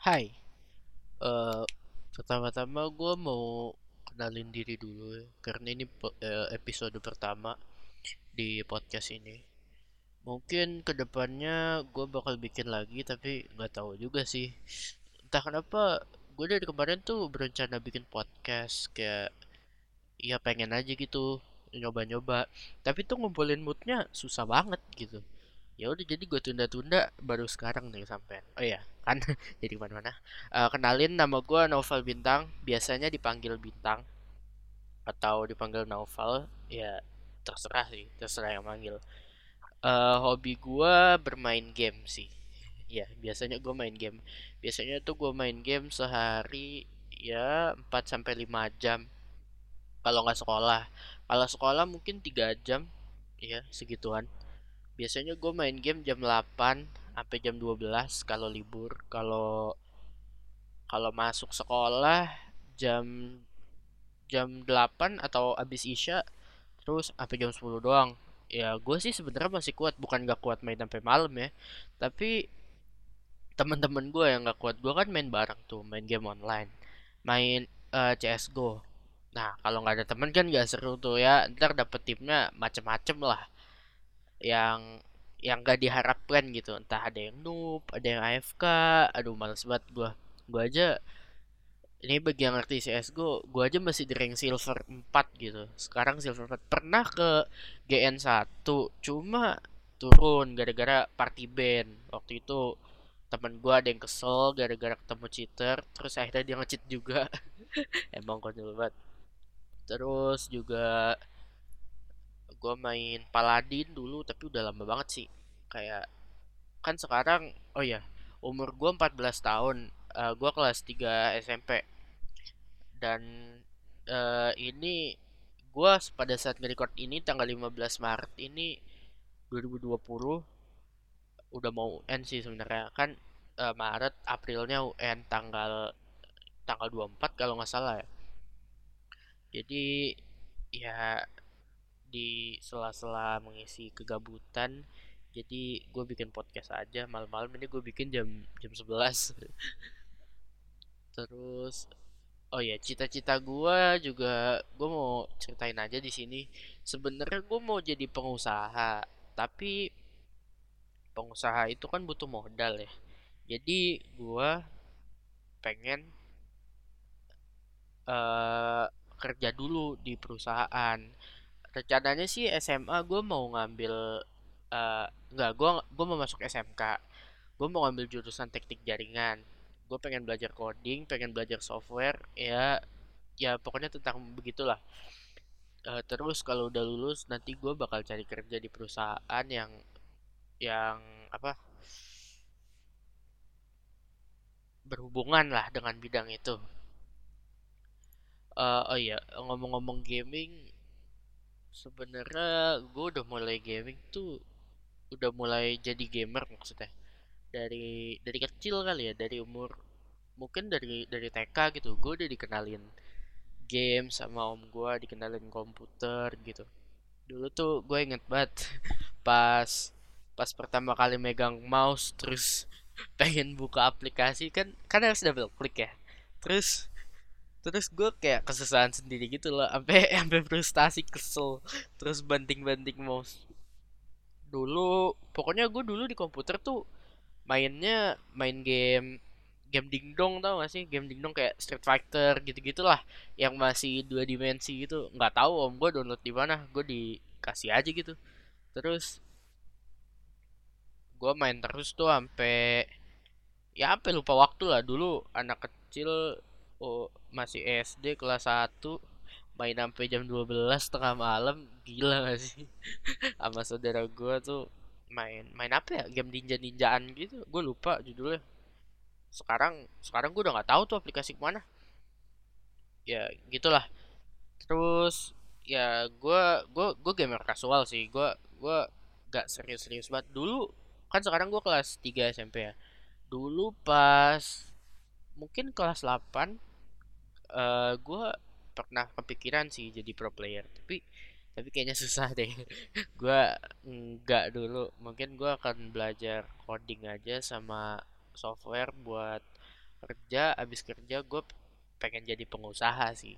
Hai, eh pertama-tama gue mau kenalin diri dulu ya, karena ini eh, episode pertama di podcast ini. Mungkin ke depannya gue bakal bikin lagi, tapi nggak tahu juga sih. Entah kenapa gue dari kemarin tuh berencana bikin podcast, kayak ya pengen aja gitu nyoba-nyoba. Tapi tuh ngumpulin moodnya susah banget gitu. Ya udah jadi gue tunda-tunda baru sekarang nih sampean. Oh iya, kan jadi mana-mana. Eh, kenalin nama gue Novel Bintang, biasanya dipanggil Bintang atau dipanggil Novel, ya terserah sih, terserah yang manggil. Eh, hobi gue bermain game sih. Ya, biasanya gue main game. Biasanya tuh gue main game sehari ya 4 sampai 5 jam kalau nggak sekolah. Kalau sekolah mungkin 3 jam, ya segituan. Biasanya gue main game jam 8 sampai jam 12 kalau libur. Kalau kalau masuk sekolah jam jam 8 atau abis Isya terus sampai jam 10 doang. Ya gue sih sebenarnya masih kuat, bukan gak kuat main sampai malam ya. Tapi teman-teman gue yang gak kuat gue kan main bareng tuh, main game online, main eh, CS:GO. Nah kalau nggak ada teman kan gak seru tuh ya. Ntar dapet timnya macem-macem lah, yang yang gak diharapkan gitu. Entah ada yang noob, ada yang AFK. Aduh males banget gue. Gue aja ini bagi yang ngerti CSGO, gua aja masih di rank silver 4 gitu. Sekarang silver 4. Pernah ke GN 1, cuma turun gara-gara party ban. Waktu itu temen gua ada yang kesel gara-gara ketemu cheater, terus akhirnya dia nge-cheat juga. Emang konyol banget. Terus juga gua main Paladin dulu, tapi udah lama banget sih. Kayak kan sekarang, oh ya, umur gua 14 tahun. Eh, gua kelas 3 SMP dan eh, ini gua pada saat nge-record ini tanggal 15 Maret ini 2020 udah mau UN sih sebenarnya kan eh, Maret Aprilnya UN tanggal tanggal 24 kalau nggak salah ya. Jadi ya di sela-sela mengisi kegabutan jadi gue bikin podcast aja malam-malam ini gue bikin jam jam 11 terus Oh ya, cita-cita gua juga gua mau ceritain aja di sini. Sebenarnya gua mau jadi pengusaha, tapi pengusaha itu kan butuh modal ya. Jadi gua pengen eh kerja dulu di perusahaan. Rencananya sih SMA gua mau ngambil eh enggak, gua gua mau masuk SMK. Gua mau ngambil jurusan teknik jaringan. Gue pengen belajar coding, pengen belajar software, ya ya pokoknya tentang begitulah Eh, terus kalau udah lulus nanti gue bakal cari kerja di perusahaan yang yang apa berhubungan lah dengan bidang itu Eh, oh iya ngomong-ngomong gaming sebenarnya gue udah mulai gaming tuh udah mulai jadi gamer maksudnya dari dari kecil kali ya dari umur mungkin dari dari TK gitu gue udah dikenalin game sama om gue dikenalin komputer gitu Dulu tuh gue inget banget pas pas pertama kali megang mouse terus pengen buka aplikasi kan kan harus double klik ya. Terus terus gue kayak kesusahan sendiri gitu loh, sampai sampai frustasi kesel. Terus banting-banting mouse. Dulu pokoknya gue dulu di komputer tuh mainnya main game game dingdong tau gak sih game dingdong kayak Street Fighter gitu-gitulah yang masih dua dimensi gitu nggak tahu om gue download di mana gue dikasih aja gitu terus gue main terus tuh sampai ya sampai lupa waktu lah dulu anak kecil oh, masih SD kelas satu main sampai jam 12 tengah malam gila gak sih? Sama saudara gue tuh main main apa ya? Game ninja-ninjaan gitu. Gue lupa judulnya. Sekarang sekarang gue udah nggak tahu tuh aplikasi ke mana. Ya gitulah. Terus ya gue gue gue gamer casual sih. Gue gue gak serius-serius banget. Dulu kan sekarang gue kelas 3 SMP ya. Dulu pas mungkin kelas 8 eh gue pernah kepikiran sih jadi pro player tapi tapi kayaknya susah deh. Gue nggak dulu. Mungkin gue akan belajar coding aja sama software buat kerja. Abis kerja gue pengen jadi pengusaha sih.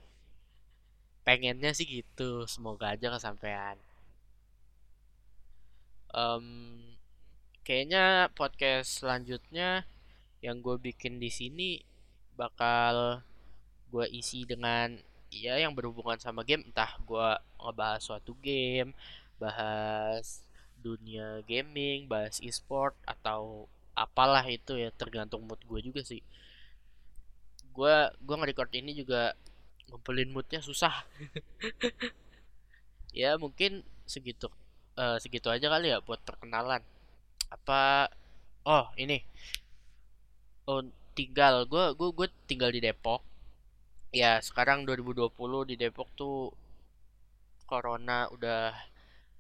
Pengennya sih gitu. Semoga aja kesampaian. Em, kayaknya podcast selanjutnya yang gue bikin di sini bakal gue isi dengan ya yang berhubungan sama game. Entah gue ngebahas suatu game bahas dunia gaming bahas e-sport atau apalah itu ya tergantung mood gue juga sih. Gue gue nge-record ini juga ngumpulin moodnya susah. Ya mungkin segitu eh, segitu aja kali ya buat perkenalan. Apa oh ini. Oh tinggal. Gue gue gue tinggal di Depok ya sekarang 2020 di Depok tuh corona udah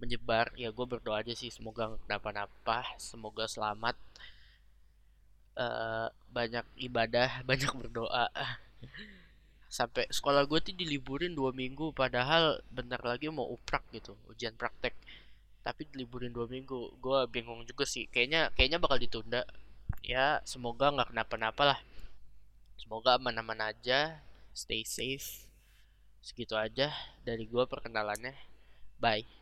menyebar. Ya gue berdoa aja sih semoga nggak kenapa-napa semoga selamat. Eh, banyak ibadah banyak berdoa. Sampai sekolah gue tuh diliburin dua minggu padahal bentar lagi mau uprak gitu ujian praktek. Tapi diliburin dua minggu. Gue bingung juga sih kayaknya kayaknya bakal ditunda. Ya semoga nggak kenapa-napa lah. Semoga aman-aman aja stay safe. Segitu aja dari gue perkenalannya. Bye